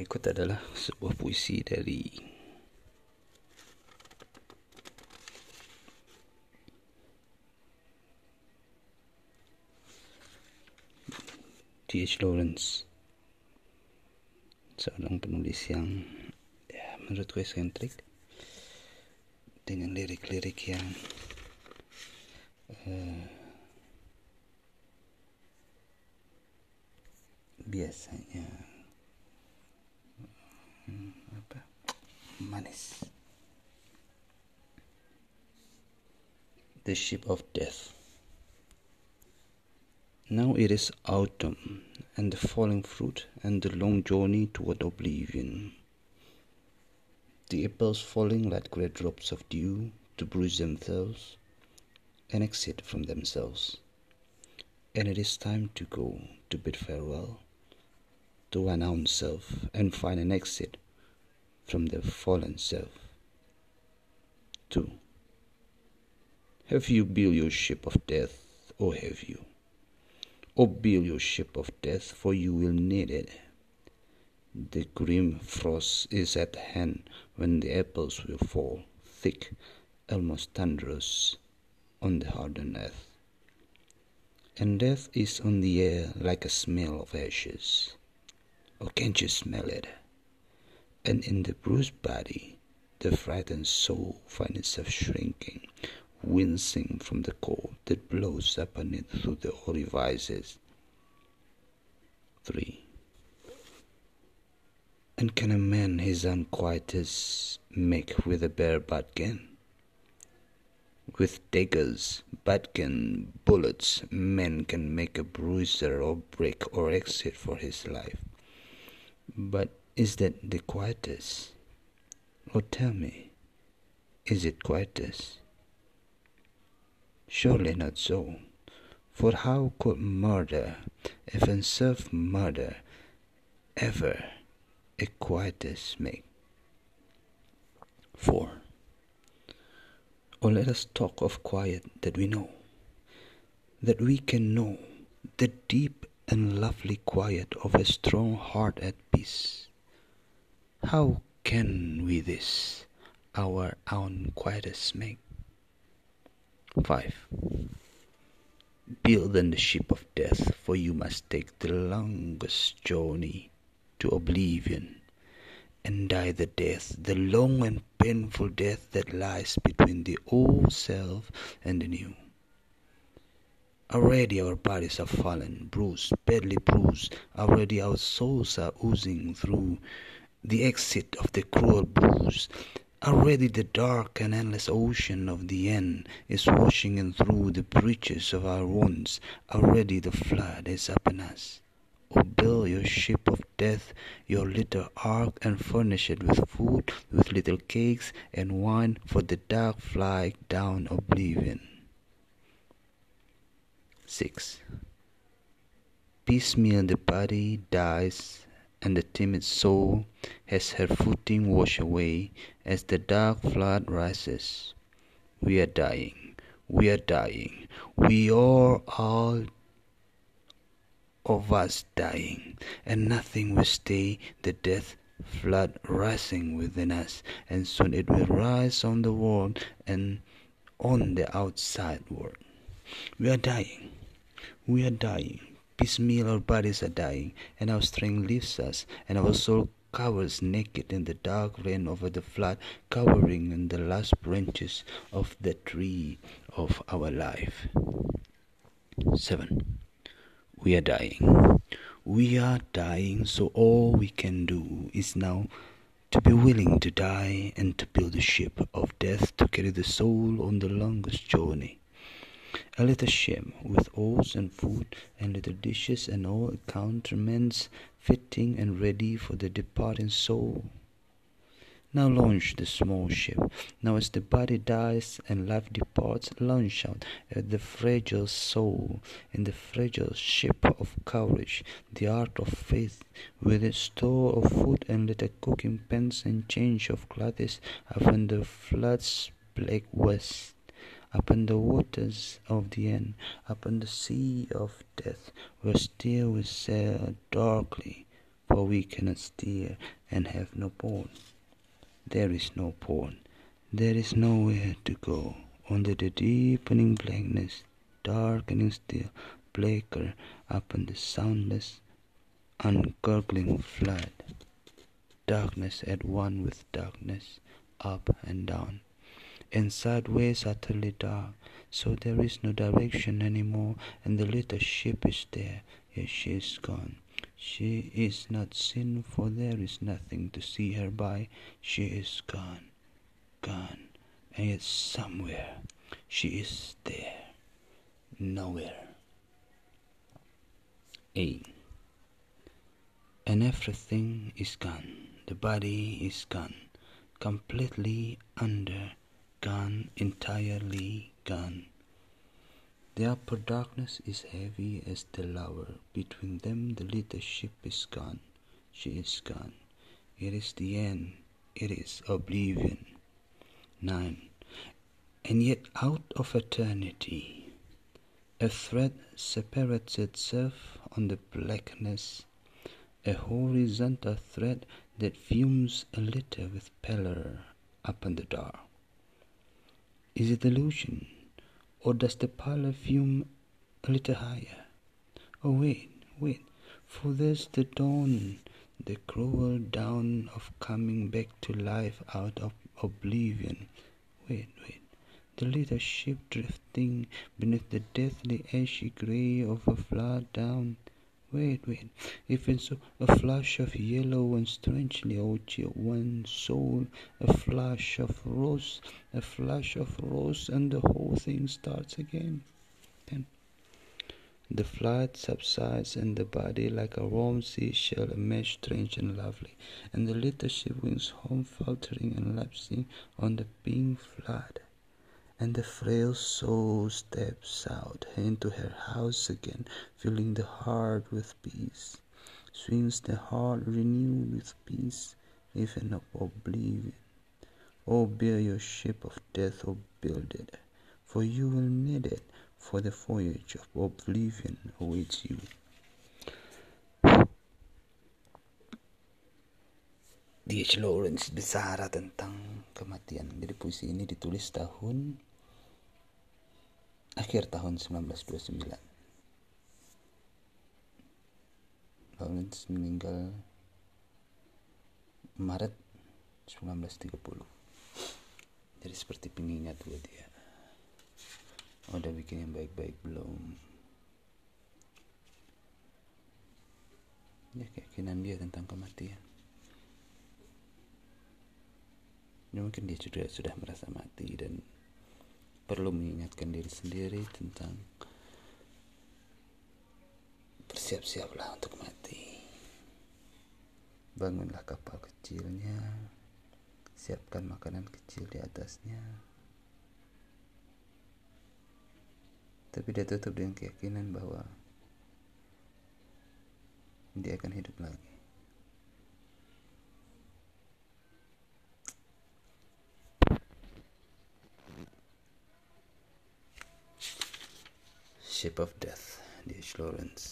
Berikut adalah sebuah puisi dari T.H. Lawrence seorang penulis yang ya, menurutku eksentrik dengan lirik-lirik yang uh, biasanya manis The Ship of Death Now it is autumn, and the falling fruit, and the long journey toward oblivion. The apples falling like great drops of dew to bruise themselves and exit from themselves. And it is time to go to bid farewell to one own self and find an exit from the fallen self. 2. Have you built your ship of death, or have you? or build your ship of death, for you will need it. The grim frost is at hand when the apples will fall, thick, almost thunderous, on the hardened earth. And death is on the air like a smell of ashes. Oh, can't you smell it? And in the bruised body, the frightened soul finds itself shrinking, wincing from the cold that blows upon it through the orifices. 3. And can a man his unquietus make with a bare bodkin? With daggers, bodkin, bullets, men can make a bruiser or break or exit for his life. But is that the quietus? Or tell me, is it quietus? Surely not so. For how could murder, even self murder, ever a quietus make? 4. Or let us talk of quiet that we know, that we can know the deep and lovely quiet of a strong heart at peace. How can we this, our own quietus make? 5. Build then the ship of death, for you must take the longest journey to oblivion, and die the death, the long and painful death that lies between the old self and the new. Already our bodies are fallen, bruised, badly bruised. Already our souls are oozing through the exit of the cruel bruise. Already the dark and endless ocean of the end is washing in through the breaches of our wounds. Already the flood is upon us. O build your ship of death, your little ark, and furnish it with food, with little cakes and wine for the dark flight down oblivion. 6. Piecemeal the body dies and the timid soul has her footing washed away as the dark flood rises. We are dying, we are dying, we are all of us dying, and nothing will stay the death flood rising within us, and soon it will rise on the world and on the outside world. We are dying, we are dying, piecemeal our bodies are dying, and our strength leaves us, and our soul cowers naked in the dark rain over the flood, cowering in the last branches of the tree of our life. 7. We are dying. We are dying, so all we can do is now to be willing to die and to build a ship of death to carry the soul on the longest journey. A little ship with oars and food and little dishes and all accoutrements fitting and ready for the departing soul. Now launch the small ship. Now as the body dies and life departs, launch out at the fragile soul in the fragile ship of courage, the art of faith, with its store of food and little cooking pans and change of clothes upon the flood's black west upon the waters of the end, upon the sea of death, where still we sail darkly for we cannot steer and have no port. There is no port, there is nowhere to go. Under the deepening blackness, darkening still, blacker upon the soundless, uncurling flood. Darkness at one with darkness, up and down, and sideways utterly dark, so there is no direction any more, and the little ship is there, yet she is gone. She is not seen, for there is nothing to see her by. She is gone, gone, and yet somewhere she is there, nowhere. A. And everything is gone. The body is gone, completely under, gone, entirely gone. The upper darkness is heavy as the lower. Between them the little ship is gone. She is gone. It is the end. It is oblivion. 9. And yet out of eternity, a thread separates itself on the blackness, a horizontal thread that fumes a little with pallor upon the dark. Is it illusion? Or does the pallor fume a little higher? Oh, wait, wait, for there's the dawn, the cruel dawn of coming back to life out of oblivion. Wait, wait, the little ship drifting beneath the deathly ashy gray of a flood down. Wait, wait, even so, a flash of yellow and strangely old one soul, a flash of rose, a flash of rose, and the whole thing starts again. Then the flood subsides, and the body, like a warm seashell, emerges strange and lovely, and the little ship wings home, faltering and lapsing on the pink flood. And the frail soul steps out into her house again, filling the heart with peace. Swims the heart renewed with peace, even of oblivion. Oh, build your ship of death, or build it, for you will need it, for the voyage of oblivion awaits you. D.H. Lawrence bicara tentang kematian. Jadi puisi ini ditulis tahun akhir tahun 1929. Lawrence meninggal Maret 1930. Jadi seperti pengingat buat dia. Oh, udah bikin yang baik-baik belum? Ya keyakinan dia tentang kematian. Ya, mungkin dia sudah sudah merasa mati dan perlu mengingatkan diri sendiri tentang bersiap-siaplah untuk mati. Bangunlah kapal kecilnya, siapkan makanan kecil di atasnya. Tapi dia tutup dengan keyakinan bahwa dia akan hidup lagi. Ship of Death, D.H. Lawrence.